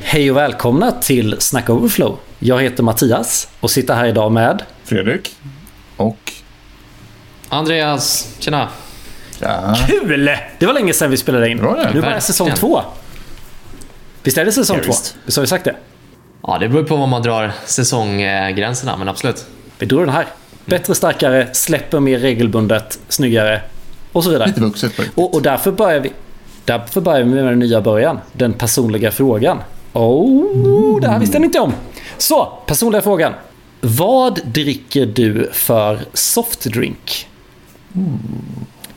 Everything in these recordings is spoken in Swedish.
Hej och välkomna till Snack Overflow. Jag heter Mattias och sitter här idag med Fredrik. Och... Andreas, tjena. Ja. Kul! Det var länge sedan vi spelade in. Bra det. Nu börjar säsong två. Visst är det säsong Ja, två? visst. Har vi sagt det? Ja, det beror på vad man drar säsonggränserna, men absolut. Vi drog den här. Bättre, starkare, släpper mer regelbundet, snyggare och så vidare. Lite vuxet på Och, och därför börjar vi Därför börjar vi med den nya början. Den personliga frågan. Oh, det här visste jag inte om. Så, personliga frågan. Vad dricker du för softdrink?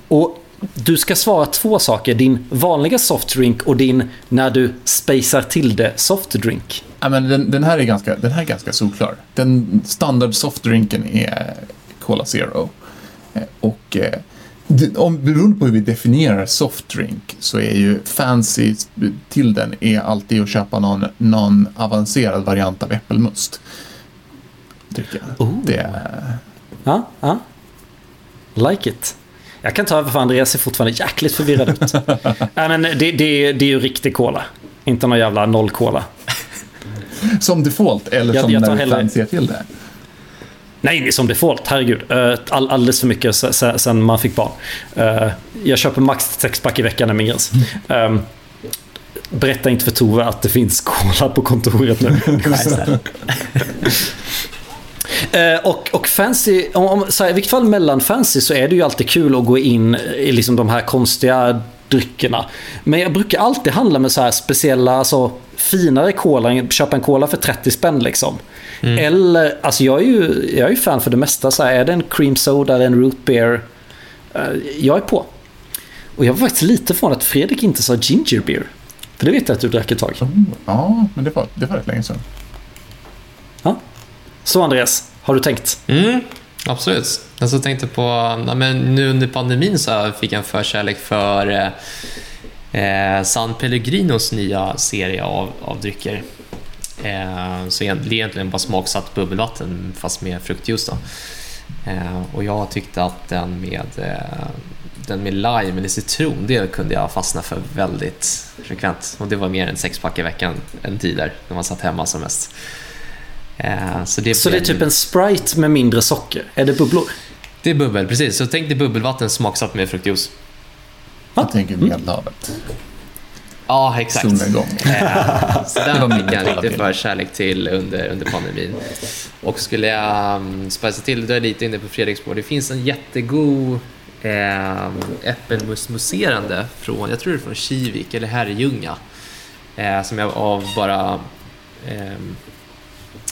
Och du ska svara två saker. Din vanliga softdrink och din när du spacear till det softdrink. Ja, men den, den, här är ganska, den här är ganska solklar. Den standard softdrinken är Cola Zero. Eh, Och eh, om, beroende på hur vi definierar softdrink så är ju fancy till den är alltid att köpa någon, någon avancerad variant av äppelmust. Tycker jag. Oh. Det är... Ja, ja. Like it. Jag kan ta över för Andreas ser fortfarande jäkligt förvirrad ut. Nej, men det, det, det är ju riktig cola. Inte någon jävla noll-cola. Som default eller Jag- som jag när hellre- fancy till det. Nej, det är som default. Herregud. Eh, All, alldeles för mycket se- se- sen man fick barn. Eh, Jag köper max sexpack i veckan är min gräns. Um, Berätta inte för Tove att det finns cola på kontoret nu. Eh, och, och fancy, om, om, så här, i vilket fall mellan fancy så är det ju alltid kul att gå in i liksom de här konstiga dryckerna. Men jag brukar alltid handla med så här speciella, alltså finare cola, köpa en cola för 30 spänn liksom. Eller, alltså jag är ju jag är ju fan för det mesta. Så här, är det en cream soda eller en root beer? eh, jag är på. Och jag var faktiskt lite från att Fredrik inte sa ginger beer. För det vet jag att du drack ett tag. Oh, ja, men det var, det var rätt länge sedan. Ja. Så Andreas, har du tänkt? Mm, absolut. Alltså, jag så tänkte på, ja, men nu under pandemin så fick jag en förkärlek för eh, eh San Pellegrinos nya serie av, av drycker. Eh, så det är egentligen bara smaksatt bubbelvatten fast med fruktjuice. Då. Eh, och jag tyckte att den med, eh, den med lime eller citron, det kunde jag fastna för väldigt frekvent. Och det var mer än sexpack i veckan en tid där, när man satt hemma som mest. Eh, så det, Så det är typ en Sprite med mindre socker? Är det bubblor? det är bubbel, precis. Så tänk dig bubbelvatten smaksatt med fruktjuice. Jag tänker Medelhavet. Ja, exakt. Solnedgång. Eh, så Det den fick jag till. förkärlek till under, under pandemin. Och skulle jag um, spicea till, då är jag lite inne på Fredriks spår. Det finns en jättegod eh, från, jag tror det är från Kivik eller Herrljunga. Eh, som jag av bara eh,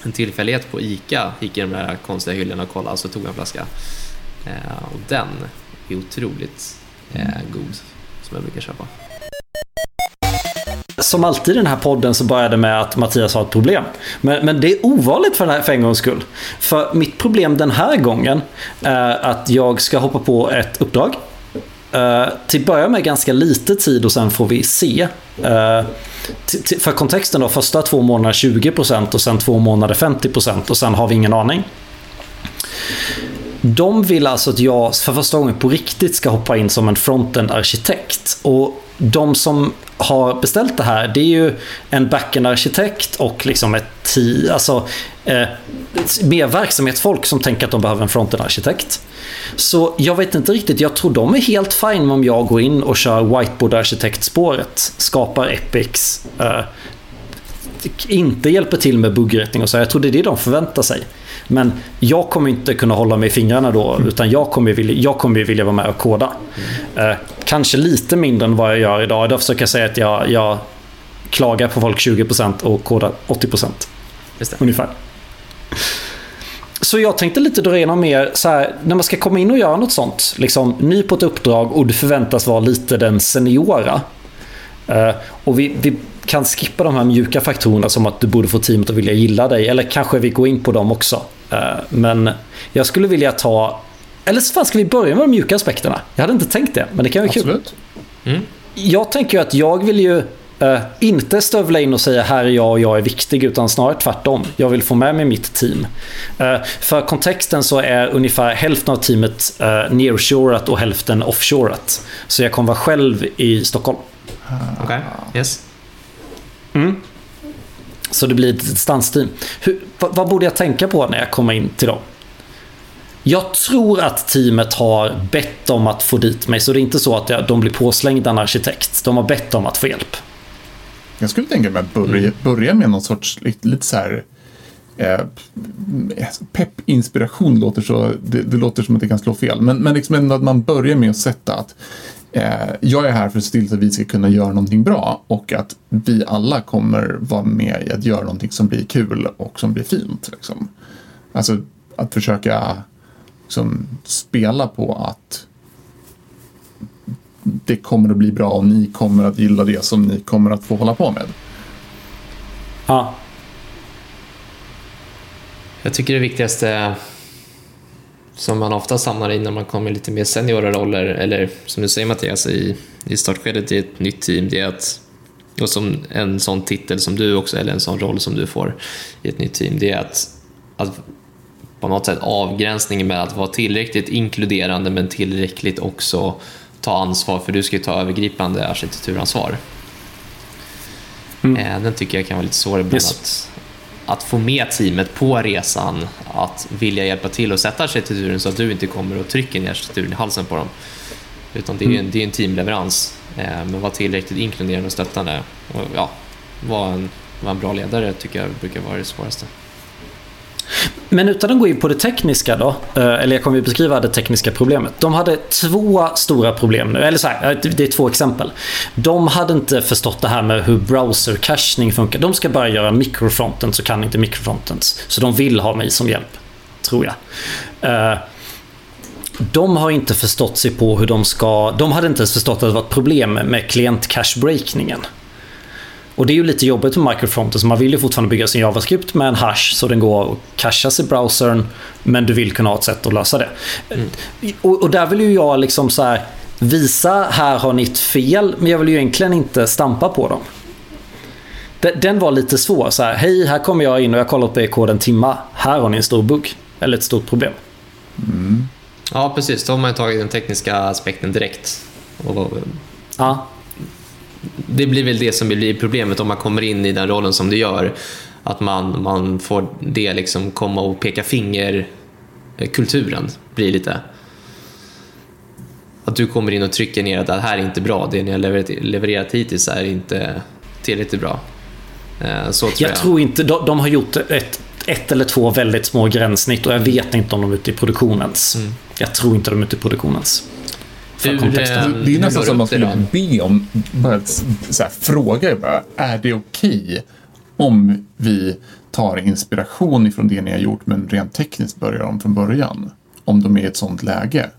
en tillfällighet på ICA gick i de där konstiga hyllorna och kollade, så tog jag en flaska. Eh, och den är otroligt eh, god, som jag brukar köpa. Som alltid i den här podden så började det med att Mattias har ett problem. Men, men det är ovanligt för, den här, för en gångs skull. För mitt problem den här gången är att jag ska hoppa på ett uppdrag. Uh, till att börja med ganska lite tid och sen får vi se. Uh, för kontexten då, första två månader 20% och sen två månader 50% och sen har vi ingen aning. De vill alltså att jag för första gången på riktigt ska hoppa in som en frontend-arkitekt. Och de som har beställt det här, det är ju en backend-arkitekt och liksom ett team, alltså, eh, mer verksamhetsfolk som tänker att de behöver en frontend-arkitekt. Så jag vet inte riktigt, jag tror de är helt fine med om jag går in och kör whiteboard-arkitektspåret, skapar epics, eh, inte hjälper till med buggrättning och så. Jag tror det är det de förväntar sig. Men jag kommer inte kunna hålla mig i fingrarna då, utan jag kommer vilja, jag kommer vilja vara med och koda. Eh, kanske lite mindre än vad jag gör idag. Idag försöker jag säga att jag, jag klagar på folk 20% och kodar 80%. Just det. Ungefär. Så jag tänkte lite dra igenom mer så här, när man ska komma in och göra något sånt. Liksom ny på ett uppdrag och du förväntas vara lite den seniora. Eh, och vi, vi kan skippa de här mjuka faktorerna som att du borde få teamet att vilja gilla dig. Eller kanske vi går in på dem också. Eh, men jag skulle vilja ta... Eller så fan ska vi börja med de mjuka aspekterna? Jag hade inte tänkt det, men det kan vara kul. Absolut. Mm. Jag tänker ju att jag vill ju Uh, inte stövla in och säga här är jag och jag är viktig utan snarare tvärtom. Jag vill få med mig mitt team. Uh, för kontexten så är ungefär hälften av teamet uh, nearshorat och hälften offshorat. Så jag kommer vara själv i Stockholm. Okej, okay. yes. Mm. Så det blir ett distansteam. Hur, vad, vad borde jag tänka på när jag kommer in till dem? Jag tror att teamet har bett om att få dit mig, så det är inte så att de blir påslängda en arkitekt. De har bett om att få hjälp. Jag skulle tänka mig att börja, mm. börja med någon sorts lite, lite så här eh, pepp-inspiration låter så, det, det, låter som att det kan slå fel. Men, men liksom att man börjar med att sätta att Eh, jag är här för att se till att vi ska kunna göra någonting bra och att vi alla kommer vara med i att göra någonting som blir kul och som blir fint. Liksom. Alltså att försöka liksom, spela på att det kommer att bli bra och ni kommer att gilla det som ni kommer att få hålla på med. Ja. Jag tycker det viktigaste som man ofta hamnar i när man kommer i lite mer seniora roller, eller som du säger Mattias, i, i startskedet i ett nytt team, det är att, och som en sån titel som du också, eller en sån roll som du får i ett nytt team, det är att, att på något sätt avgränsningen med att vara tillräckligt inkluderande men tillräckligt också ta ansvar, för du ska ju ta övergripande arkitekturansvar. Mm. Eh, den tycker jag kan vara lite svår ibland yes. att, att få med teamet på resan, att vilja hjälpa till och sätta arkitekturen så att du inte kommer och trycker ner arkitekturen i halsen på dem. Utan det är mm. en, det är en teamleverans, eh, men vara tillräckligt inkluderande och stöttande. Och, ja, vara en, var en bra ledare tycker jag brukar vara det svåraste. Men utan att gå in på det tekniska då, eh, eller jag kommer ju beskriva det tekniska problemet. De hade två stora problem nu, eller så här, eh, det är två exempel. De hade inte förstått det här med hur browser-cachning funkar. De ska bara göra microfrontends så kan inte microfrontends. Så de vill ha mig som hjälp, tror jag. Eh, de har inte förstått sig på hur de ska... De hade inte ens förstått att det var ett problem med klient-cache-breakningen. Och det är ju lite jobbigt med microfronten, så man vill ju fortfarande bygga sin JavaScript med en hash så den går att cachas i browsern, men du vill kunna ha ett sätt att lösa det. Mm. Och, och, där vill ju jag liksom så här, visa, här har ni ett fel, men jag vill ju egentligen inte stampa på dem. Den var lite svår. Så här, Hej, här kommer jag in och jag har kollat på er kod en timma. Här har ni en stor bugg. Eller ett stort problem. Mm. Ja, precis. Då har man tagit den tekniska aspekten direkt. Och... Ja det blir väl det som blir problemet om man kommer in i den rollen som du gör. Att man, man får det liksom komma och peka finger eh, kulturen blir lite att du kommer in och trycker ner att det här är inte bra, det ni har levererat, levererat hittills är inte tillräckligt bra. Eh, så tror jag, jag tror inte, de, de, har gjort ett, ett eller två väldigt små gränssnitt och jag vet inte om de är ute i produktionens. Mm. Jag tror inte de är ute i produktionens. Hur, kontexten. Det är nästan som man skulle be om, bara så här, fråga bara, är det okej okay om vi tar inspiration ifrån det ni har gjort men rent tekniskt börjar om från början? Om de är i ett sånt läge.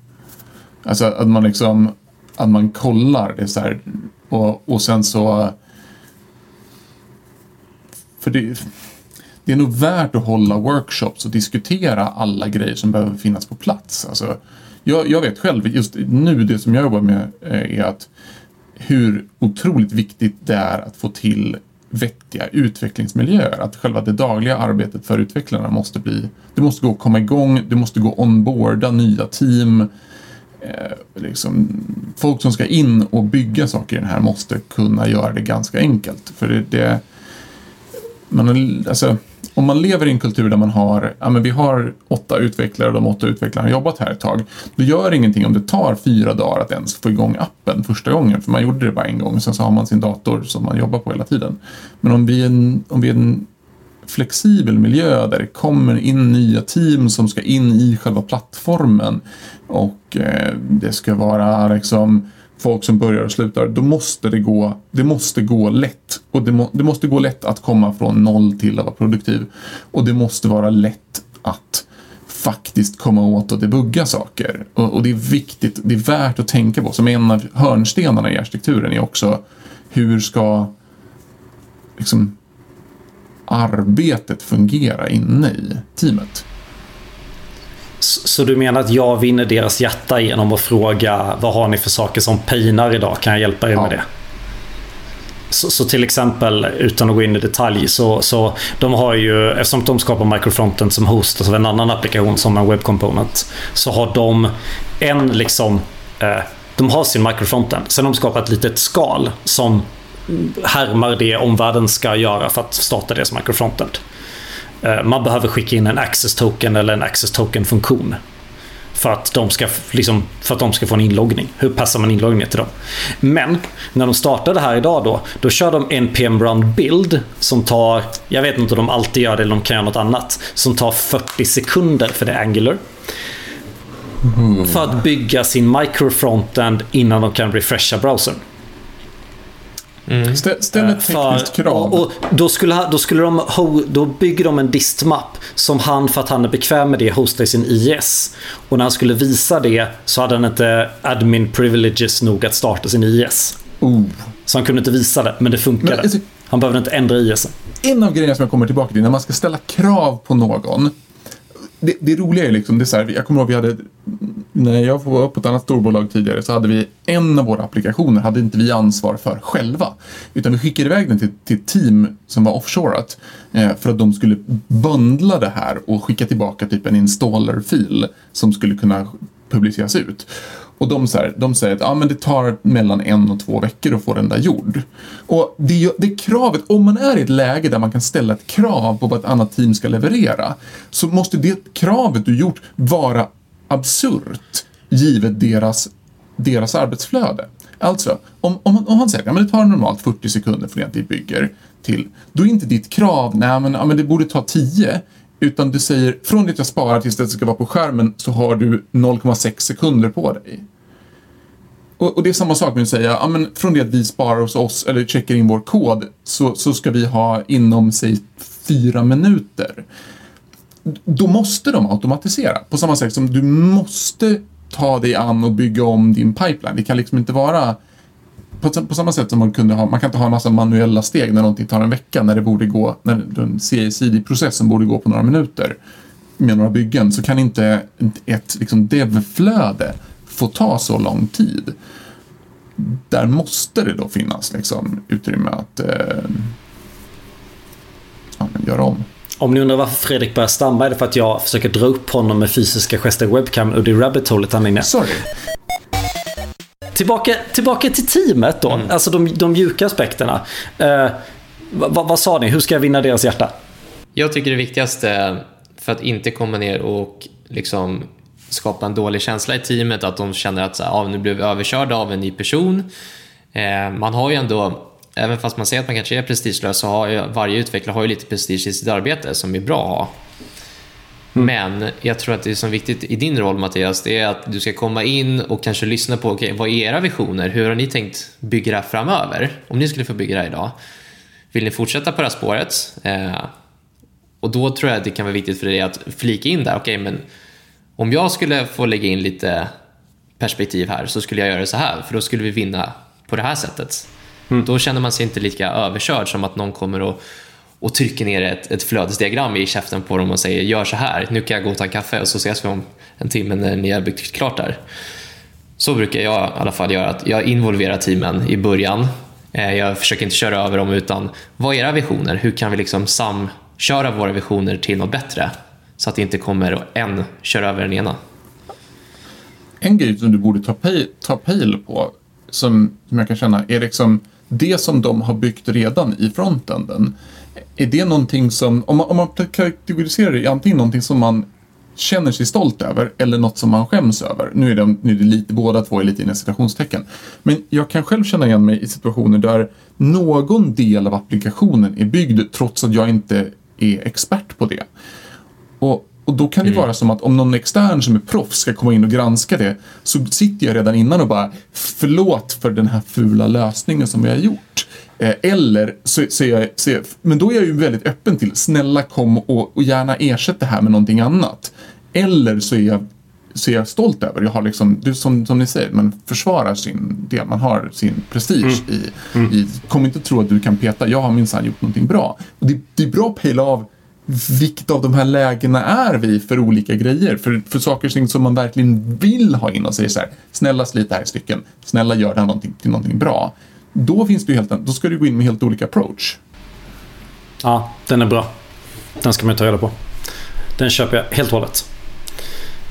Alltså att man liksom, att man kollar det så här och, och sen så för det, det är nog värt att hålla workshops och diskutera alla grejer som behöver finnas på plats. Alltså, jag, jag vet själv, just nu det som jag jobbar med eh, är att hur otroligt viktigt det är att få till vettiga utvecklingsmiljöer. Att själva det dagliga arbetet för utvecklarna måste bli, det måste gå att komma igång, det måste gå att onboarda nya team. Eh, liksom, folk som ska in och bygga saker i den här måste kunna göra det ganska enkelt. För det, det man, alltså, om man lever i en kultur där man har, ja men vi har åtta utvecklare och de åtta utvecklarna har jobbat här ett tag. Då gör det ingenting om det tar fyra dagar att ens få igång appen första gången, för man gjorde det bara en gång. Sen så har man sin dator som man jobbar på hela tiden. Men om vi är en, om vi är en flexibel miljö där det kommer in nya team som ska in i själva plattformen och eh, det ska vara liksom folk som börjar och slutar, då måste det gå, det måste gå lätt. Och det, må, det måste gå lätt att komma från noll till att vara produktiv. Och det måste vara lätt att faktiskt komma åt och debugga saker. Och, och, det är viktigt, det är värt att tänka på. Som en av hörnstenarna i arkitekturen är också hur ska liksom, arbetet fungera inne i teamet. Så du menar att jag vinner deras hjärta genom att fråga vad har ni för saker som pinar idag? Kan jag hjälpa er ja. med det? Så, så, till exempel, utan att gå in i detalj, så, så de har ju, eftersom de skapar microfronten som host av en annan applikation som en web component, så har de en liksom, eh, de har sin microfronten. Sen har de skapat ett litet skal som härmar det omvärlden ska göra för att starta det som microfrontend. Eh, man behöver skicka in en access token eller en access token funktion för att, de ska, liksom, för att de ska få en inloggning. Hur passar man inloggningen till dem? Men när de startade här idag då, då kör de npm run build som tar, jag vet inte om de alltid gör det eller de kan göra något annat, som tar 40 sekunder för det är Angular. Mm. För att bygga sin microfrontend innan de kan refresha browsern. Mm. Ställ, ett eh, tekniskt krav. Och, och då, skulle, då, skulle de, då bygger de en distmap som han, för att han är bekväm med det, hostar i sin IS. Och när han skulle visa det så hade han inte admin privileges nog att starta sin IS. Oh. Så han kunde inte visa det, men det funkade. Men, alltså, han behövde inte ändra IS. En av grejerna som jag kommer tillbaka till, när man ska ställa krav på någon det, det roliga är liksom, det är så här, jag kommer ihåg vi hade, när jag var på ett annat storbolag tidigare så hade vi en av våra applikationer hade inte vi ansvar för själva. Utan vi skickade iväg den till, till ett team som var offshorat eh, för att de skulle bundla det här och skicka tillbaka typ en installer-fil som skulle kunna publiceras ut. Och de, så här, de säger att ah, men det tar mellan en och två veckor att få den där gjord. Och det, det kravet, om man är i ett läge där man kan ställa ett krav på vad ett annat team ska leverera, så måste det kravet du gjort vara absurt givet deras, deras arbetsflöde. Alltså, om, om, om han säger att ja, det tar normalt 40 sekunder från det att vi bygger till, då är inte ditt krav, nej men, ja, men det borde ta 10, utan du säger från det jag sparar tills det ska vara på skärmen så har du 0,6 sekunder på dig. Och, och, det är samma sak med att säga, ja, men från det att vi sparar hos oss eller checkar in vår kod så, så ska vi ha inom, säg, fyra minuter. Då måste de automatisera. På samma sätt som du måste ta dig an och bygga om din pipeline. Det kan liksom inte vara på, på, samma sätt som man kunde ha, man kan inte ha en massa manuella steg när någonting tar en vecka när det borde gå, när den CI-CD-processen borde gå på några minuter med några byggen så kan inte ett liksom, devflöde få ta så lång tid. Där måste det då finnas liksom, utrymme att eh, ja, göra om. Om ni undrar varför Fredrik börjar stamma är det för att jag försöker dra upp honom med fysiska gester i webcam och det är rabbit holet han är inne. Sorry. Tillbaka, tillbaka till teamet då, mm. alltså de, de mjuka aspekterna. Eh, vad, vad sa ni, hur ska jag vinna deras hjärta? Jag tycker det viktigaste för att inte komma ner och liksom skapa en dålig känsla i teamet, att de känner att så här, ah, nu blev vi överkörda av en ny person. Eh, man har ju ändå, även fast man säger att man kanske är prestigelös, så har ju, varje utvecklare har ju lite prestige i sitt arbete som är bra att ha. Mm. Men jag tror att det som är viktigt i din roll Mattias, det är att du ska komma in och kanske lyssna på, okay, vad är era visioner? Hur har ni tänkt bygga det här framöver? Om ni skulle få bygga det här idag. Vill ni fortsätta på det här spåret? Eh, och då tror jag att det kan vara viktigt för dig att flika in där, okej okay, men om jag skulle få lägga in lite perspektiv här så skulle jag göra så här, för då skulle vi vinna på det här sättet. Mm. Då känner man sig inte lika överkörd som att någon kommer och, och trycker ner ett, ett flödesdiagram i käften på dem och säger gör så här, nu kan jag gå och ta en kaffe och så ses vi om en timme när ni har byggt klart där. Så brukar jag i alla fall göra, att jag involverar teamen i början. Eh, jag försöker inte köra över dem utan vad är era visioner? Hur kan vi liksom samköra våra visioner till något bättre? Så att det inte kommer en köra över den ena. En grej som du borde ta, pay, ta pejl på, som, som jag kan känna, är liksom det som de har byggt redan i frontenden. Är det någonting som, om man, om man kategoriserar det i antingen någonting som man känner sig stolt över eller något som man skäms över. Nu är det, nu är det lite, båda två är lite inom citationstecken. Men jag kan själv känna igen mig i situationer där någon del av applikationen är byggd trots att jag inte är expert på det. Och, och då kan det mm. vara som att om någon extern som är proffs ska komma in och granska det så sitter jag redan innan och bara förlåt för den här fula lösningen som vi har gjort. Eh, eller så, så, jag, så jag, men då är jag ju väldigt öppen till snälla kom och, och gärna ersätt det här med någonting annat. Eller så är jag så är jag stolt över. Jag har liksom, du, som, som ni säger, man försvarar sin del. Man har sin prestige mm. i, mm. i, kom inte tro att du kan peta, jag har minsann gjort någonting bra. Och det, det är bra att pejla av vilket av de här lägena är vi för olika grejer? För, för saker och ting som man verkligen vill ha in och säger så här, snälla slit det här i stycken, snälla gör det här någonting, till någonting bra. Då finns det ju helt, då ska du gå in med helt olika approach. Ja, den är bra. Den ska man ta reda på. Den köper jag helt och hållet.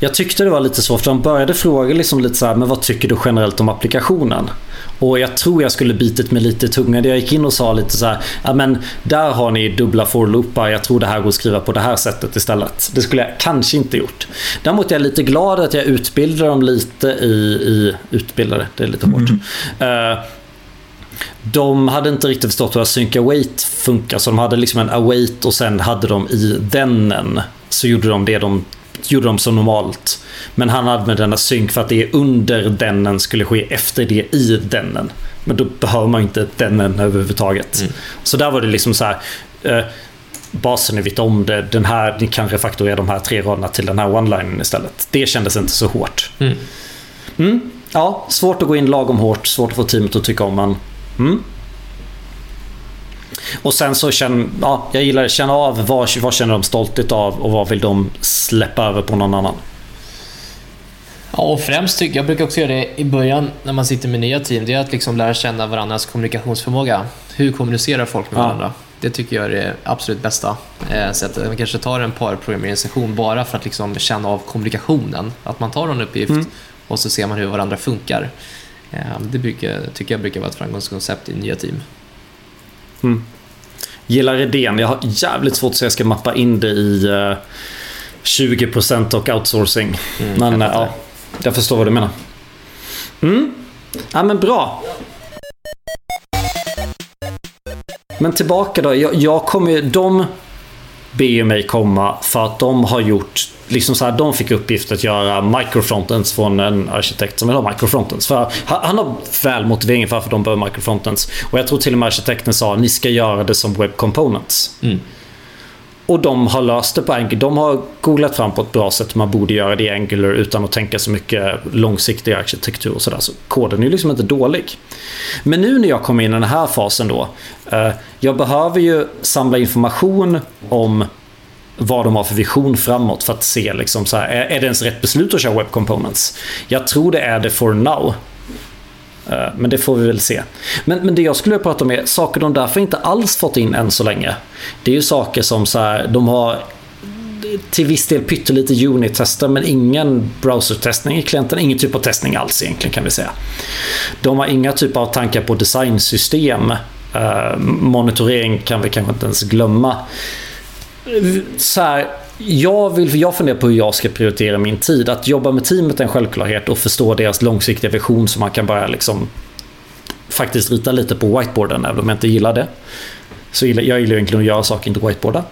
Jag tyckte det var lite svårt för de började fråga liksom lite så här, men vad tycker du generellt om applikationen? Och jag tror jag skulle bitit mig lite i tungan. Jag gick in och sa lite så här, ja men där har ni dubbla for-loopar. Jag tror det här går att skriva på det här sättet istället. Det skulle jag kanske inte gjort. Däremot är jag lite glad att jag utbildade dem lite i, i utbildade, det är lite hårt. Mm. Uh, de hade inte riktigt förstått hur async await funkar. Så de hade liksom en await och sen hade de i thenen så gjorde de det de gjorde de som normalt. Men han använde denna synk för att det under denen skulle ske efter det i denen. Men då behöver man inte denen överhuvudtaget. Mm. Så där var det liksom så här. Eh, basen ni vet om det. Den här, ni kan refaktorera de här tre raderna till den här one-linen istället. Det kändes inte så hårt. Mm. Mm. Ja, svårt att gå in lagom hårt. Svårt att få teamet att tycka om man. Mm. Och sen så känner ja, jag gillar att känna av vad, vad känner de stolthet av och vad vill de släppa över på någon annan. Ja, och främst tycker jag brukar också göra det i början när man sitter med nya team. Det är att liksom lära känna varandras kommunikationsförmåga. Hur kommunicerar folk med ja. varandra? Det tycker jag är det absolut bästa eh, sättet. Man kanske tar en parprogrammeringssession bara för att liksom känna av kommunikationen. Att man tar en uppgift mm. och så ser man hur varandra funkar. Eh, det brukar, tycker jag brukar vara ett framgångskoncept i nya team. Mm. Gillar idén. Jag har jävligt svårt att att jag ska mappa in det i uh, 20% och outsourcing. Mm, men jag, uh, ja, jag förstår vad du menar. Mm. Ja men bra. Men tillbaka då. Jag, jag kommer ju... De ber mig komma för att de har gjort liksom så här, de fick uppgift att göra microfrontends från en arkitekt som vill ha microfrontends. För han har väl motivering för varför de behöver microfrontends. Och jag tror till och med arkitekten sa att ni ska göra det som web components. Mm. Och de har löst det på Angular. De har googlat fram på ett bra sätt man borde göra det i Angular utan att tänka så mycket långsiktig arkitektur och sådär. Så koden är ju liksom inte dålig. Men nu när jag kommer in i den här fasen då. Eh, jag behöver ju samla information om vad de har för vision framåt för att se liksom så här, är det ens rätt beslut att köra Web Components? Jag tror det är det for now. Eh, men det får vi väl se. Men, men det jag skulle prata om är saker de därför inte alls fått in än så länge. Det är ju saker som så här, de har till viss del pyttelite unit-tester men ingen browser-testning i klienten. Ingen typ av testning alls egentligen kan vi säga. De har inga typer av tankar på designsystem. Uh, monitorering kan vi kanske inte ens glömma så här, jag, vill, jag funderar på hur jag ska prioritera min tid. Att jobba med teamet är en självklarhet och förstå deras långsiktiga vision så man kan börja liksom faktiskt rita lite på whiteboarden även om jag inte gillar det. Så jag gillar egentligen att göra saker, inte whiteboarda.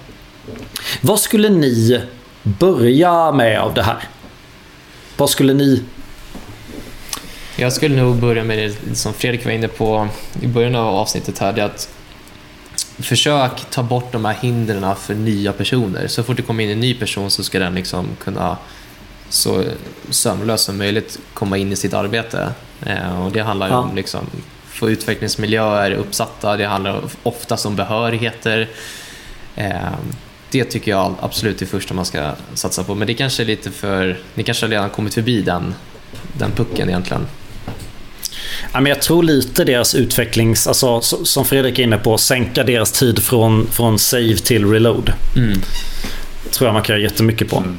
Vad skulle ni börja med av det här? Vad skulle ni jag skulle nog börja med det som Fredrik var inne på i början av avsnittet här. Det är att försök ta bort de här hindren för nya personer. Så fort det kommer in en ny person så ska den liksom kunna så sömlöst som möjligt komma in i sitt arbete. Eh, och Det handlar ja. om liksom, få utvecklingsmiljöer uppsatta, det handlar oftast om behörigheter. Eh, det tycker jag absolut är det första man ska satsa på. Men det kanske är lite för... Ni kanske har redan kommit förbi den, den pucken egentligen. Ja, men jag tror lite deras utvecklings, alltså, som Fredrik är inne på, sänka deras tid från, från save till reload. Mm. tror jag man kan göra jättemycket på. Mm.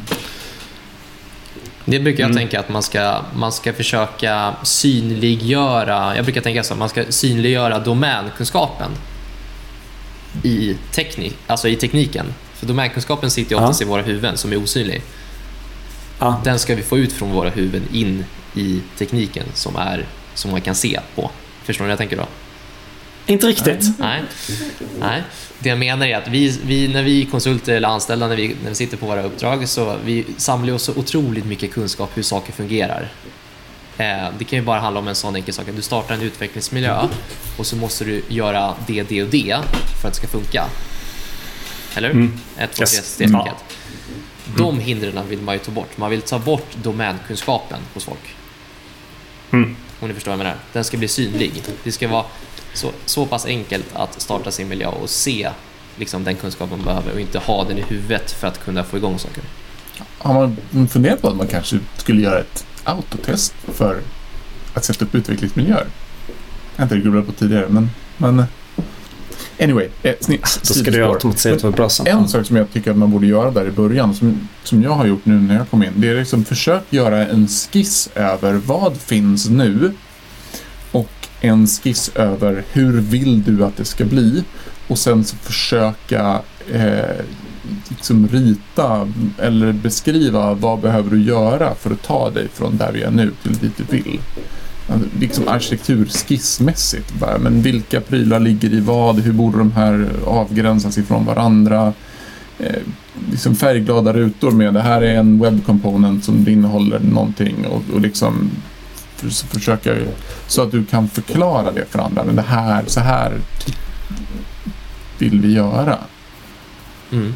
Det brukar jag mm. tänka att man ska, man ska försöka synliggöra, jag brukar tänka så, man ska synliggöra domänkunskapen i, teknik, alltså i tekniken. För domänkunskapen sitter ju oftast ja. i våra huvuden som är osynlig. Ja. Den ska vi få ut från våra huvuden in i tekniken som är som man kan se på. Förstår ni vad jag tänker då? Inte riktigt. Nej. Nej. Det jag menar är att vi, vi, när vi konsulter eller anställda, när vi, när vi sitter på våra uppdrag, så vi samlar oss så otroligt mycket kunskap hur saker fungerar. Eh, det kan ju bara handla om en sån enkel sak. Du startar en utvecklingsmiljö och så måste du göra det, det och det för att det ska funka. Eller hur? Mm. Ett, två, tre, steg ja. De hindren vill man ju ta bort. Man vill ta bort domänkunskapen hos folk. Mm. Om ni förstår vad jag menar. Den ska bli synlig. Det ska vara så, så pass enkelt att starta sin miljö och se liksom, den kunskap man behöver och inte ha den i huvudet för att kunna få igång saker. Har man funderat på att man kanske skulle göra ett autotest för att sätta upp utvecklingsmiljöer? Jag har inte grubblat på tidigare, men... men anyway, eh, sni, Då ska du automatisera browsern. En sak som jag tycker att man borde göra där i början, som, som jag har gjort nu när jag kom in, det är liksom försök göra en skiss över vad finns nu och en skiss över hur vill du att det ska bli och sen så försöka eh, liksom rita eller beskriva vad behöver du göra för att ta dig från där vi är nu till dit du vill. Liksom arkitekturskissmässigt. Bara, men vilka prylar ligger i vad? Hur borde de här avgränsas ifrån varandra? Eh, liksom färgglada rutor med det här är en web component som innehåller någonting och, och liksom för, försöka så att du kan förklara det för andra. Men det här, så här vill vi göra. Mm.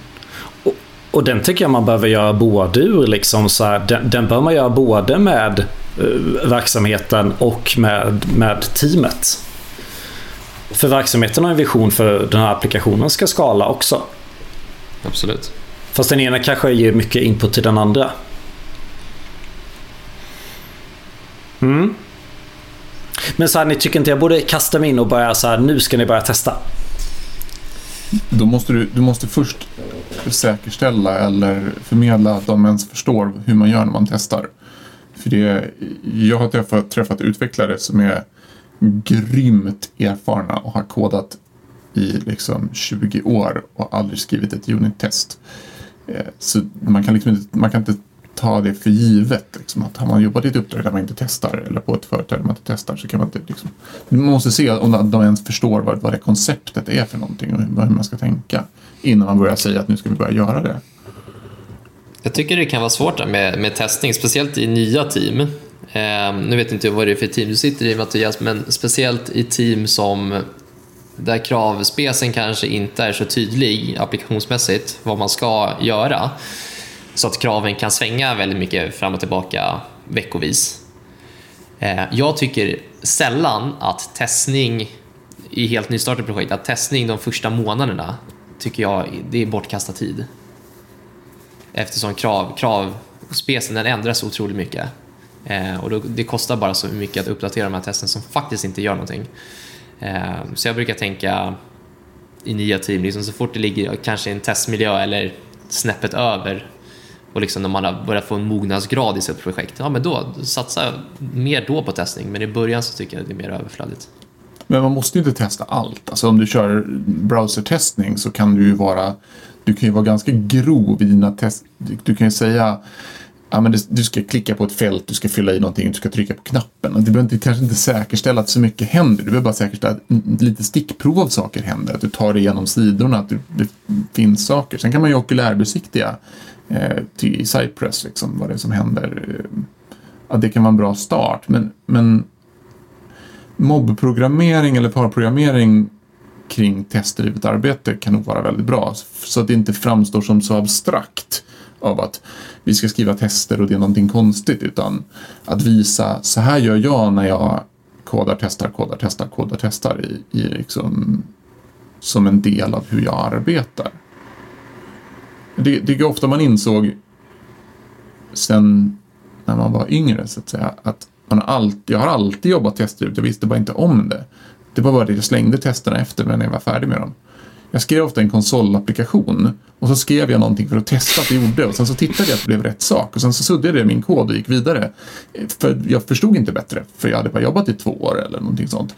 Och, och den tycker jag man behöver göra både ur liksom så här, den, den bör man göra både med verksamheten och med, med teamet. För verksamheten har en vision för den här applikationen ska skala också. Absolut. Fast den ena kanske ger mycket input till den andra. Mm. Men så här, ni tycker inte jag borde kasta mig in och börja så här, nu ska ni börja testa? Då måste du, du måste först säkerställa eller förmedla att de ens förstår hur man gör när man testar. För det, jag har träffat, träffat utvecklare som är grymt erfarna och har kodat i liksom 20 år och aldrig skrivit ett unit-test. Eh, så man kan, liksom inte, man kan inte ta det för givet. Liksom, att har man jobbat i ett uppdrag där man inte testar eller på ett företag där man inte testar så kan man inte... Liksom, man måste se om de ens förstår vad, vad det konceptet är för någonting och hur man ska tänka innan man börjar säga att nu ska vi börja göra det. Jag tycker det kan vara svårt med, med testning, speciellt i nya team. Eh, nu vet inte jag vad det är för team du sitter i Mattias, men speciellt i team som där kravspecen kanske inte är så tydlig applikationsmässigt vad man ska göra. Så att kraven kan svänga väldigt mycket fram och tillbaka veckovis. Eh, jag tycker sällan att testning i helt nystartade projekt, att testning de första månaderna tycker jag det är bortkastad tid. Eftersom krav, kravspecen den ändras otroligt mycket. Eh, och då, det kostar bara så mycket att uppdatera de här testen som faktiskt inte gör någonting. Eh, så jag brukar tänka i nya team, liksom så fort det ligger kanske i en testmiljö eller snäppet över och liksom när man har börjat få en mognadsgrad i sitt projekt, ja men då satsa mer då på testning. Men i början så tycker jag att det är mer överflödigt. Men man måste ju inte testa allt. Alltså om du kör browsertestning så kan du ju vara, du kan ju vara ganska grov i dina test. Du kan ju säga ja, men du ska klicka på ett fält, du ska fylla i någonting, du ska trycka på knappen. Du behöver inte, kanske inte säkerställa att så mycket händer. Du behöver bara säkerställa att lite stickprov av saker händer. Att du tar dig igenom sidorna, att det finns saker. Sen kan man ju okulärbesiktiga eh, till Cypress, liksom, vad det är som händer. Ja, det kan vara en bra start, men, men mobbprogrammering eller parprogrammering kring testdrivet arbete kan nog vara väldigt bra. Så att det inte framstår som så abstrakt av att vi ska skriva tester och det är någonting konstigt utan att visa så här gör jag när jag kodar, testar, kodar, testar, kodar, testar i, i liksom, som en del av hur jag arbetar. Det, det är ofta man insåg sen när man var yngre så att säga att man alltid, jag har alltid jobbat testdrivet, jag visste bara inte om det. Det var bara det jag slängde testerna efter när jag var färdig med dem. Jag skrev ofta en konsolapplikation och så skrev jag någonting för att testa att det gjorde och sen så tittade jag att det blev rätt sak och sen så suddade jag min kod och gick vidare. För jag förstod inte bättre, för jag hade bara jobbat i två år eller någonting sånt.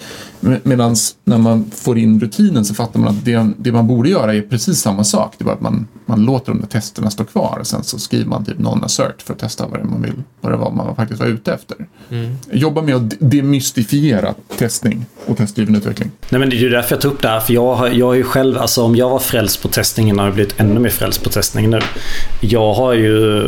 Medan när man får in rutinen så fattar man att det, det, man borde göra är precis samma sak. Det är bara att man, man låter de där testerna stå kvar och sen så skriver man typ non-assert för att testa vad det, man vill, vad det var man faktiskt var ute efter. Mm. Jobba med att demystifiera testning och testdriven utveckling. Nej men det är ju därför jag tog upp det här, för jag, har, jag är ju själv, alltså om jag var frälst på testningen har jag blivit ännu mer frälst på testning nu. Jag har ju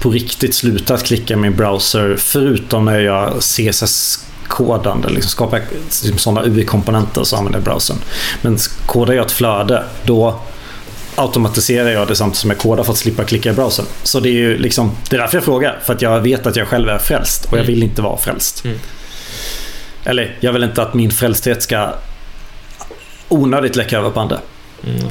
på riktigt slutat klicka min browser förutom när jag CSS-kodande, liksom skapar typ sådana UI-komponenter så använder jag browsern. Men kodar jag ett flöde, då automatiserar jag det samtidigt som jag kodar för att slippa klicka i browsern. Så det är ju liksom, det är därför jag frågar. För att jag vet att jag själv är frälst och jag mm. vill inte vara frälst. Mm. Eller jag vill inte att min frälsthet ska onödigt läcka över på andra. Mm,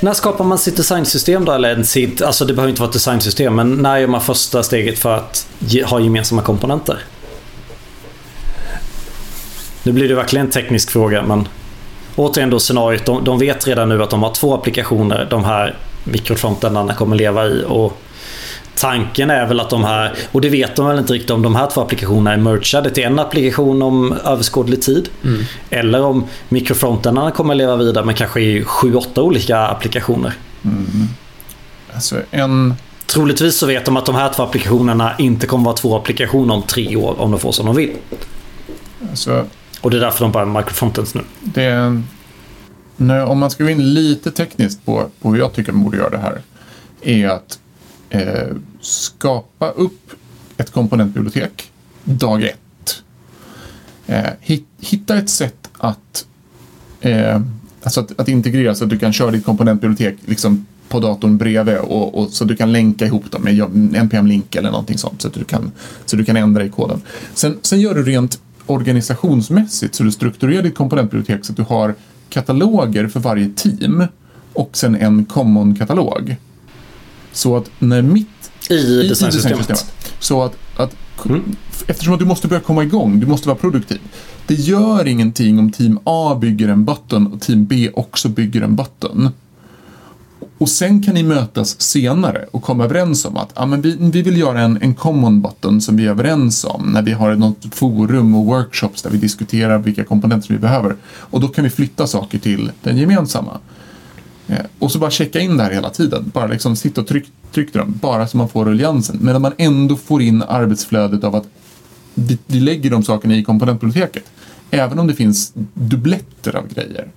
När skapar man sitt designsystem då? Eller sitt, alltså det behöver inte vara ett designsystem, men när gör man första steget för att ge, ha gemensamma komponenter? Nu blir det verkligen en teknisk fråga, men återigen då scenariot. De, de vet redan nu att de har två applikationer de här mikrofrontendarna kommer leva i. Och Tanken är väl att de här, och det vet de väl inte riktigt om de här två applikationerna är mergade till en applikation om överskådlig tid. Mm. Eller om mikrofrontendarna kommer leva vidare men kanske i sju, åtta olika applikationer. Mm. Alltså en... Troligtvis så vet de att de här två applikationerna inte kommer vara två applikationer om tre år om de får som de vill. Alltså, Och det är därför de bara är microfrontends nu. det är en... när, om man ska gå in lite tekniskt på, på hur jag tycker man borde göra det här. Är att eh, skapa upp ett komponentbibliotek dag ett. Eh, hitta ett sätt att, eh, alltså att, att integrera så att du kan köra ditt komponentbibliotek liksom på datorn bredvid och, och så du kan länka ihop dem med npm-link eller någonting sånt så att du kan, så du kan ändra i koden. Sen, sen gör du rent organisationsmässigt så du strukturerar ditt komponentbibliotek så att du har kataloger för varje team och sen en common-katalog. Så att när mitt I, i designsystemet. Så att, att Mm. eftersom att du måste börja komma igång, du måste vara produktiv. Det gör ingenting om team A bygger en button och team B också bygger en button. Och sen kan ni mötas senare och komma överens om att ah, men vi, vi vill göra en, en common button som vi är överens om när vi har något forum och workshops där vi diskuterar vilka komponenter vi behöver. Och då kan vi flytta saker till den gemensamma. Eh, och så bara checka in det här hela tiden. Bara liksom sitta och tryck, tryck dem. Bara så man får ruljansen. Medan man ändå får in arbetsflödet av att vi, vi lägger de sakerna i komponentbiblioteket. Även om det finns dubbletter av grejer.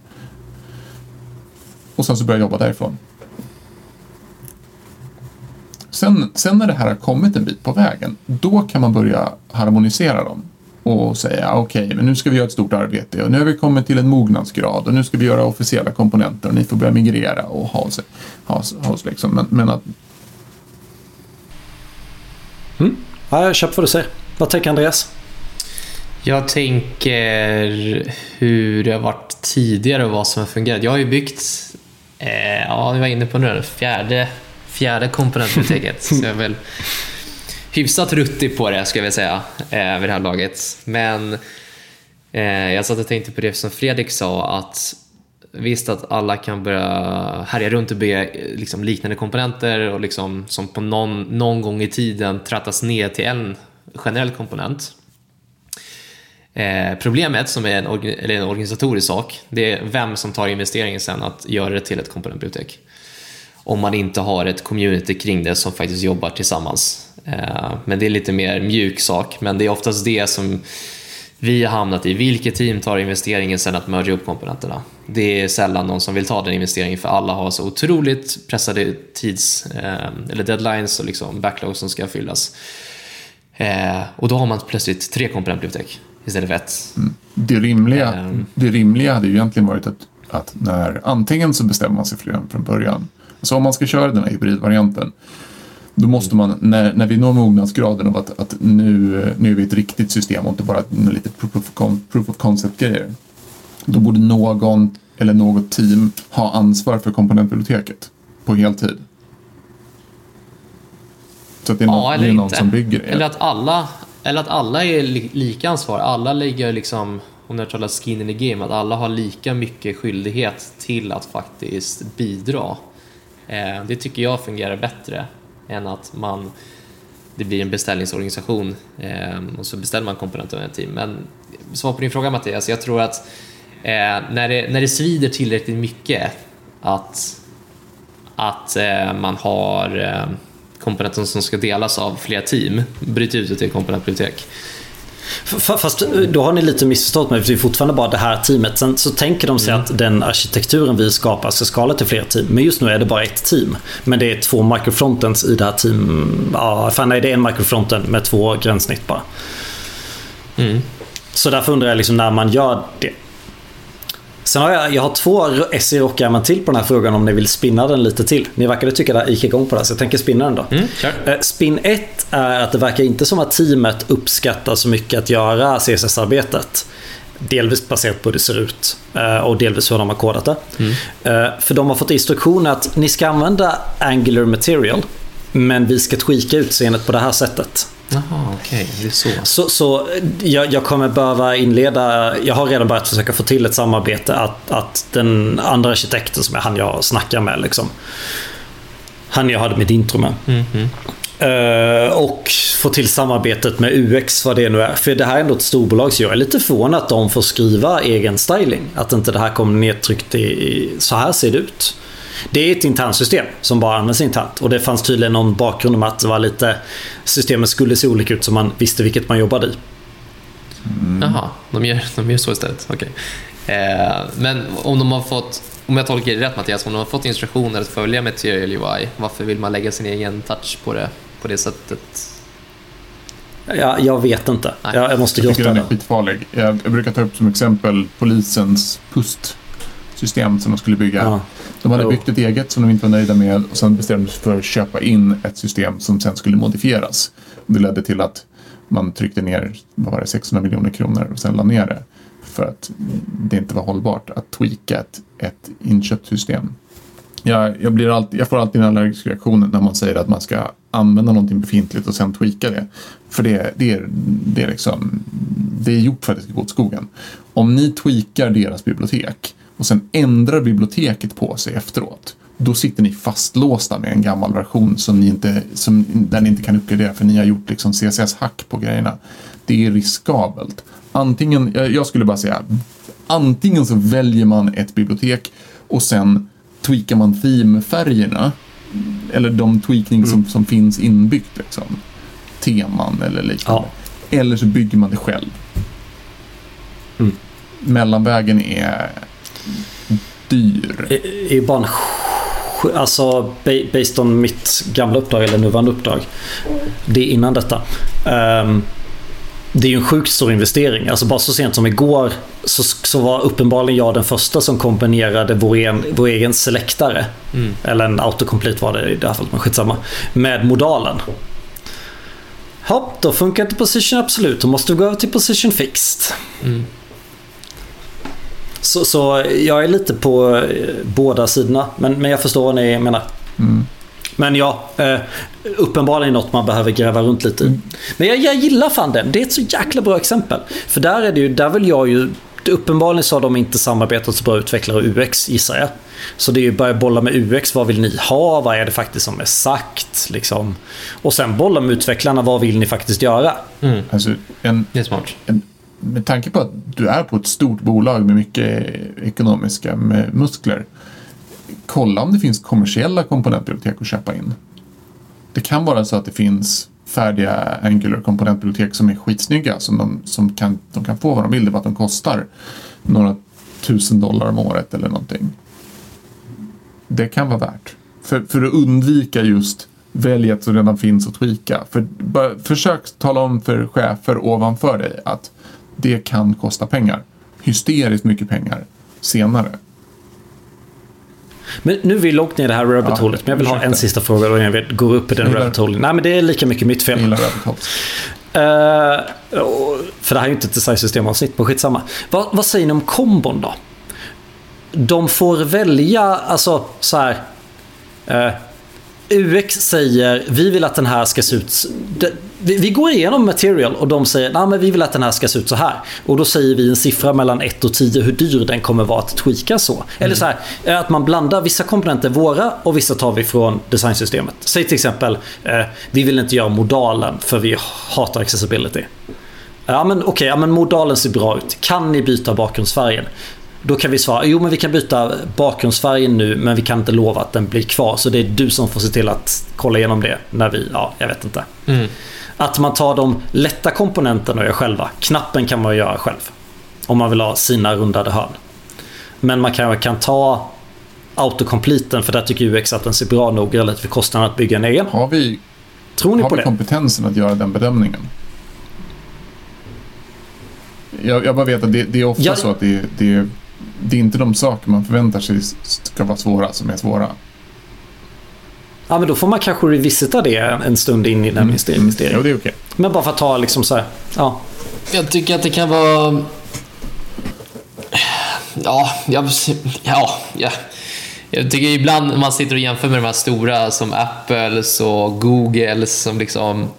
Och sen så börja jobba därifrån. Sen, sen när det här har kommit en bit på vägen, då kan man börja harmonisera dem. Och säga okej, men nu ska vi göra ett stort arbete och nu har vi kommit till en mognadsgrad och nu ska vi göra officiella komponenter och ni får börja migrera och ha oss. Ha oss, ha oss liksom. men, men att Ja, jag köper vad du säger. Vad tänker Andreas? Jag tänker hur det har varit tidigare och vad som har fungerat. Jag har ju byggt, eh, ja, vi var inne på nu, fjärde, fjärde komponentbiblioteket. så jag är väl hyfsat ruttig på det, ska jag säga, eh, vid det här laget. Men eh, jag satt och tänkte på det som Fredrik sa, att visst att alla kan börja härja runt och bygga eh, liksom, liknande komponenter och liksom, som på någon, någon gång i tiden trattas ner till en generell komponent. Eh, problemet, som är en, orga- eller en organisatorisk sak, det är vem som tar investeringen sen att göra det till ett komponentbibliotek. Om man inte har ett community kring det som faktiskt jobbar tillsammans. Eh, men det är lite mer mjuk sak, men det är oftast det som vi har hamnat i. Vilket team tar investeringen sen att merge upp komponenterna? Det är sällan någon som vill ta den investeringen för alla har så otroligt pressade tids eh, eller deadlines och liksom backlogs som ska fyllas. Eh, och då har man plötsligt tre komponentbibliotek istället för ett. det rimliga, Ehm. det rimliga hade ju egentligen varit att, att när antingen så bestämmer man sig för det från början. Så om man ska köra den här hybridvarianten då måste man, när, när vi når mognadsgraden av att, att nu, nu är vi ett riktigt system och inte bara lite proof of, concept-grejer. Då borde någon eller något team ha ansvar för komponentbiblioteket på heltid. Så att det är, Ja, någon, eller det är någon som bygger det. Eller att alla, eller att alla är li, lika ansvar. Alla lägger liksom, om jag talar skin in the game, att alla har lika mycket skyldighet till att faktiskt bidra. Eh, det tycker jag fungerar bättre än att man det blir en beställningsorganisation eh, och så beställer man komponenter av ett team. Men svar på din fråga Mattias, jag tror att eh, när, det, när det svider tillräckligt mycket att, att eh, man har eh, komponenter som ska delas av flera team, bryt ut det till ett komponentbibliotek. Fast eh, då har ni lite missförstått mig, för det är fortfarande bara det här teamet. Sen så tänker de sig att den arkitekturen vi skapar ska skala till fler team. Men just nu är det bara ett team. Men det är två microfrontends i det här team. Ja, fan nej, det är en microfrontend med två gränssnitt bara. Mm. Så därför undrar jag liksom när man gör det. Sen har jag, jag har två SE rockärmar till på den här frågan om ni vill spinna den lite till. Ni verkade tycka det gick igång på det här, så jag tänker spinna den då. Mm, kör. Eh, Spin 1 är att det verkar inte som att teamet uppskattar så mycket att göra CSS-arbetet. Delvis baserat på hur det ser ut eh, och delvis hur de har kodat det. Eh, För de har fått instruktioner att ni ska använda Angular Material men vi ska tweaka utseendet på det här sättet. Jaha, okej. Det är så. Så, så jag, jag kommer behöva inleda, jag har redan börjat försöka få till ett samarbete att, att den andra arkitekten som är han jag snackar med liksom. Han jag hade mitt intro med. Mhm. Eh, och få till samarbetet med UX, vad det nu är. För det här är ändå ett storbolag, så jag är lite förvånad att de får skriva egen styling. Att inte det här kommer nedtryckt i, i så här ser det ut. Det är ett internt system som bara används internt. Och det fanns tydligen någon bakgrund om att det var lite systemet skulle se olika ut så man visste vilket man jobbade i. Jaha, de gör, de gör så istället. Okej. Eh, men om de har fått, om jag tolkar det rätt Mattias, om de har fått instruktioner att följa Material UI, varför vill man lägga sin egen touch på det på det sättet? Ja, jag vet inte. Nej. Jag, jag måste Jag tycker grotta den är skitfarlig. Jag, jag brukar ta upp som exempel polisens PUST-system som de skulle bygga. Ja. De hade byggt ett eget som de inte var nöjda med och sen bestämde de sig för att köpa in ett system som sen skulle modifieras. Det ledde till att man tryckte ner vad var det, 600 miljoner kronor och sen la ner det. För att det inte var hållbart att tweaka ett, ett inköpt system. Jag, jag, blir alltid, jag får alltid en allergisk reaktion när man säger att man ska använda någonting befintligt och sen tweaka det. För det, det, är, det, är liksom, det är gjort för att det ska gå åt skogen. Om ni tweakar deras bibliotek och sen ändrar biblioteket på sig efteråt. Då sitter ni fastlåsta med en gammal version som ni inte, som, där ni inte kan uppgradera för ni har gjort liksom CSS-hack på grejerna. Det är riskabelt. Antingen, jag skulle bara säga, antingen så väljer man ett bibliotek och sen tweakar man theme-färgerna. Eller de tweakning som, som finns inbyggt. Liksom. Teman eller liknande. Eller så bygger man det själv. Mm. Mellanvägen är dyr. Det är bara en Alltså ba- based on mitt gamla uppdrag eller nuvarande uppdrag. Det är innan detta. Ehm, det är ju en sjukt stor investering. Alltså bara så sent som igår så, så var uppenbarligen jag den första som kombinerade vår, en, vår egen selektare. Mm. Eller en autocomplete var det i det här fallet, men skitsamma. Med modalen. Hopp, då funkar inte position absolut. Då måste vi gå över till position fixed. Mm. Så, så jag är lite på eh, båda sidorna. Men, men jag förstår vad ni menar. Mm. Men ja, eh, uppenbarligen något man behöver gräva runt lite i. Men jag, jag gillar fan den. Det är ett så jäkla bra exempel. För där är det ju, där vill jag ju... Uppenbarligen så har de inte samarbetat så bra utvecklare och UX gissar jag. Så det är ju börja bolla med UX. Vad vill ni ha? Vad är det faktiskt som är sagt? Liksom. Och sen bolla med utvecklarna. Vad vill ni faktiskt göra? Mm. Alltså, en, Det är smart. en, med tanke på att du är på ett stort bolag med mycket ekonomiska med muskler. Kolla om det finns kommersiella komponentbibliotek att köpa in. Det kan vara så att det finns färdiga Angular komponentbibliotek som är skitsnygga som de, som kan, de kan få vad de vill. Det är bara att de kostar några tusen dollar om året eller någonting. Det kan vara värt. För, för att undvika just välj ett som redan finns att tweaka. För, bara, försök tala om för chefer ovanför dig att det kan kosta pengar. Hysteriskt mycket pengar senare. Men nu är vi långt ner i det här rabbit Ja, holet. Men jag vill ha en sista fråga då innan vi går upp i den rabbit holen. Nej men det är lika mycket mitt fel. gillar rabbit holes. Och- för det här är ju inte ett designsystemavsnitt, men skitsamma. Vad, vad säger ni om kombon då? De får välja, alltså så här. eh, UX säger vi vill att den här ska se ut... Vi, går igenom material och de säger nej men vi vill att den här ska se ut så här. Och då säger vi en siffra mellan 1 och 10 hur dyr den kommer vara att tweaka så. Eller så här, att man blandar vissa komponenter våra och vissa tar vi från designsystemet. Säg till exempel, eh, vi vill inte göra modalen för vi hatar accessibility. Ja men okej, ja, men modalen ser bra ut. Kan ni byta bakgrundsfärgen? Då kan vi svara, jo men vi kan byta bakgrundsfärgen nu men vi kan inte lova att den blir kvar. Så det är du som får se till att kolla igenom det när vi, ja jag vet inte. Mm. Att man tar de lätta komponenterna och gör själva. Knappen kan man göra själv. Om man vill ha sina rundade hörn. Men man kan, kan ta autocompleten för där tycker UX att den ser bra nog relativt för kostnaden att bygga en egen. Har vi, Tror ni har på vi det? kompetensen att göra den bedömningen? Jag, jag bara vet att det, det är ofta Ja. så att det, det, det är inte de saker man förväntar sig ska vara svåra som är svåra. Ja men då får man kanske revisita det en stund in i den investeringen. Jo, det är okej. Men bara för att ta liksom så här, ja. Jag tycker att det kan vara... Ja, jag... Ja, ja. Jag tycker ibland när man sitter och jämför med de här stora som Apples och Googles som liksom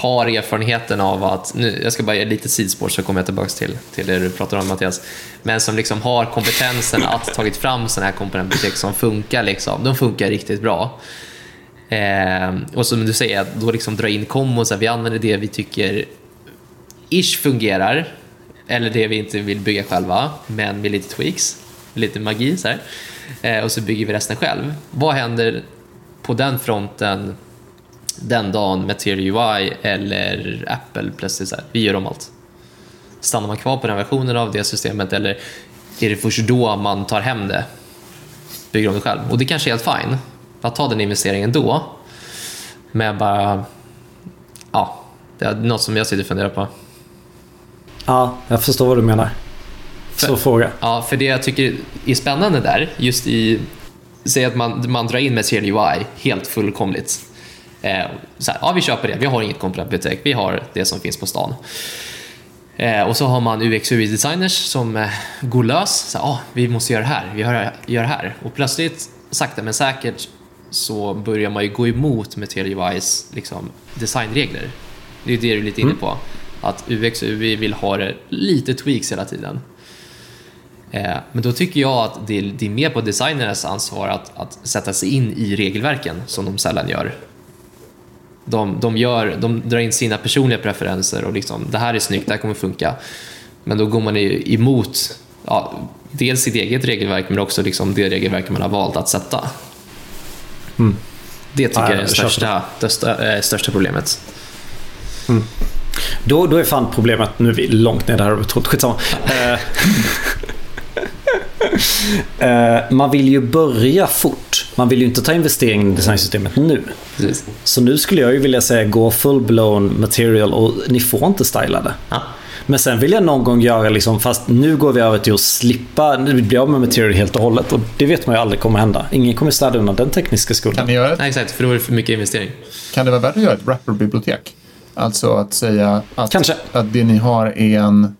har erfarenheten av att, nu, jag ska bara göra lite sidospår så kommer jag tillbaka till, till det du pratar om Mattias, men som liksom har kompetensen att tagit fram sådana här komponentbibliotek som funkar, liksom, de funkar riktigt bra. Eh, och som du säger, att då liksom dra in kombos, vi använder det vi tycker ish fungerar, eller det vi inte vill bygga själva, men med lite tweaks, lite magi så här. Eh, och så bygger vi resten själv. Vad händer på den fronten den dagen Material UI eller Apple plötsligt så här, vi gör om allt. Stannar man kvar på den versionen av det systemet eller är det först då man tar hem det? Bygger om det själv. Och det kanske är helt fine att ta den investeringen då. Men bara, ja, det är något som jag sitter och funderar på. Ja, jag förstår vad du menar. Så För- fråga. Ja, för det jag tycker är spännande där, just i, säg att man, man drar in Material UI helt fullkomligt. Eh, så här, ja, vi köper det, vi har inget komponentbibliotek, vi har det som finns på stan. Eh, och så har man UX UI designers som eh, går lös, så här, ah, vi måste göra det här, vi gör, det här. Och plötsligt, sakta men säkert, så börjar man ju gå emot Material UIs liksom, designregler. Det är det du är lite inne på. Att UX och UI vill ha det lite tweaks hela tiden. Men då tycker jag att det är, det är mer på designernas ansvar att, att sätta sig in i regelverken som de sällan gör. De, de, gör, de drar in sina personliga preferenser och liksom, det här är snyggt, det här kommer funka. Men då går man ju emot ja, dels sitt eget regelverk men också liksom det regelverk man har valt att sätta. Det tycker Ja, jag är det största, det största, eh, största problemet. Då, då är fan problemet, nu är vi långt ner där trott, skitsamma. Eh, eh, man vill ju börja fort. Man vill ju inte ta investeringen i designsystemet nu. Precis. Så nu skulle jag ju vilja säga gå full-blown material och ni får inte styla det. Ja. Men sen vill jag någon gång göra liksom, fast nu går vi över till att slippa, nu blir av med material helt och hållet. Och det vet man ju aldrig kommer hända. Ingen kommer städa undan den tekniska Kan, skulden. ni göra ett, Nej, exakt, för då är det för mycket investering. kan det vara värt att göra ett wrapper-bibliotek? Alltså att säga att, Kanske. att det ni har är en,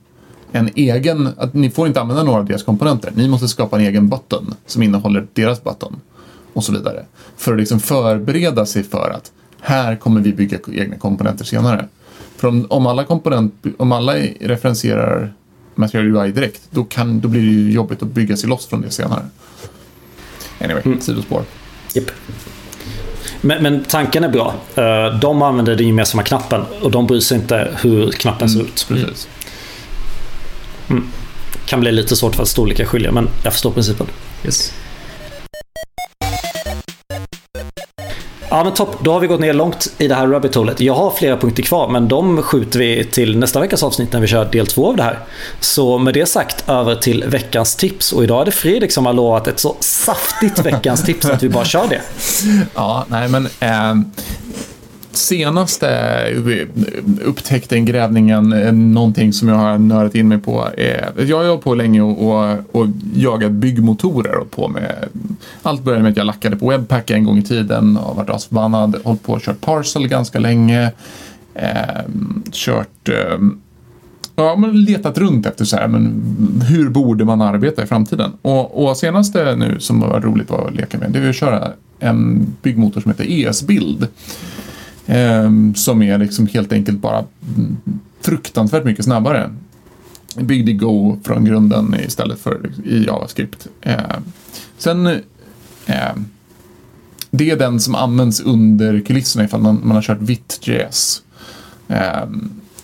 en egen... Att ni får inte använda några av deras komponenter. Ni måste skapa en egen button som innehåller deras button. Och så vidare. För att liksom förbereda sig för att här kommer vi bygga egna komponenter senare. För om, om, alla, komponent, om alla referenserar Material UI direkt, då, kan, då blir det ju jobbigt att bygga sig loss från det senare. Anyway, sidospår. Japp. Men, men tanken är bra. Eh, De använder den gemensamma knappen och de bryr sig inte hur knappen ser ut. Precis. Kan bli lite svårt för att storlekar skiljer, men jag förstår principen. Yes. Ja men topp, då har vi gått ner långt i det här rabbit holet. Jag har flera punkter kvar men de skjuter vi till nästa veckas avsnitt när vi kör del två av det här. Så med det sagt över till veckans tips och idag är det Fredrik som har lovat ett så saftigt veckans tips att vi bara kör det. Ja, nej men eh, senaste upptäckten, grävningen, eh, någonting som jag har nördat in mig på. Är, jag har hållit på länge och, och, och jagat byggmotorer och på med. Allt började med att jag lackade på Webpack en gång i tiden och varit asförbannad. Hållit på och kört Parcel ganska länge. Eh, kört eh, Ja, men letat runt efter så här, men hur borde man arbeta i framtiden? Och, och senaste nu som var roligt var att leka med, det är att köra en byggmotor som heter ES-bild. Ehm, som är liksom helt enkelt bara fruktansvärt mycket snabbare. Byggd i Go från grunden istället för i JavaScript. Ehm, sen ehm, det är den som används under kulisserna ifall man, man har kört Vit.js. Eh,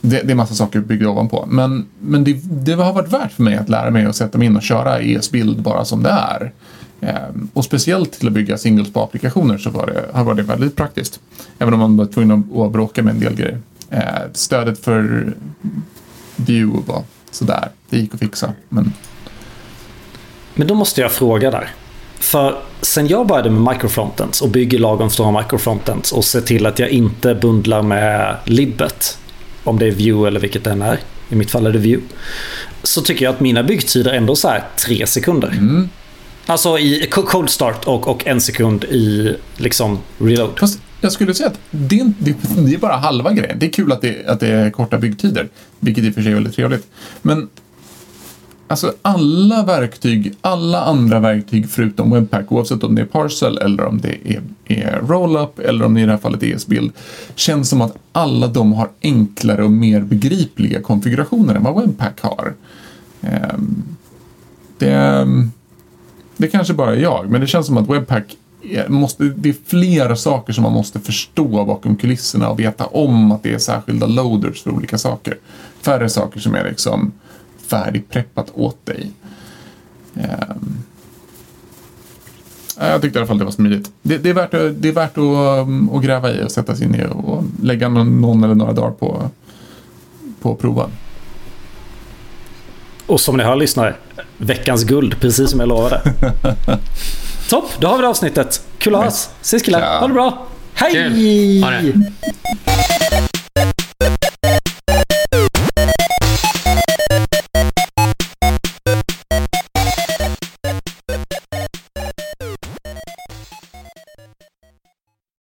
det, det är massa saker byggda ovanpå. Men, men det, det har varit värt för mig att lära mig att sätta mig in och köra ES-bild bara som det är. Ehm, och speciellt till att bygga singles-på-applikationer så var det, har varit det väldigt praktiskt. Även om man var tvungen att, bråka med en del grejer. Ehm, stödet för Vue var sådär. Det gick att fixa. Men Men då måste jag fråga där. För sen jag började med microfrontends och bygger lagom stora microfrontends och ser till att jag inte bundlar med libbet. Om det är view eller vilket den är. I mitt fall är det view. Så tycker jag att mina byggtider ändå så här tre sekunder. Alltså i cold start och, och en sekund i liksom reload. Fast jag skulle säga att det är, det, det är bara halva grejen. Det är kul att det, att det är korta byggtider, vilket i och för sig är väldigt trevligt. Men Alltså alla verktyg, alla andra verktyg förutom Webpack, oavsett om det är Parcel eller om det är, är Rollup eller om det i det här fallet är ESBuild, känns som att alla de har enklare och mer begripliga konfigurationer än vad Webpack har. Ehm, det, ehm, det kanske bara är jag, men det känns som att Webpack måste, det är flera saker som man måste förstå bakom kulisserna och veta om att det är särskilda loaders för olika saker. Färre saker som är liksom färdigpreppat åt dig. Um, jag tyckte i alla fall det var smidigt. Det, det är värt, att, det är värt att, mm, att gräva i och sätta sig ner och lägga någon, någon eller några dagar på, på att prova. Och som ni hör lyssnare, veckans guld, precis som jag lovade. Topp, då har vi det avsnittet. Kul att höras. Ses killar, ha det bra. Hej!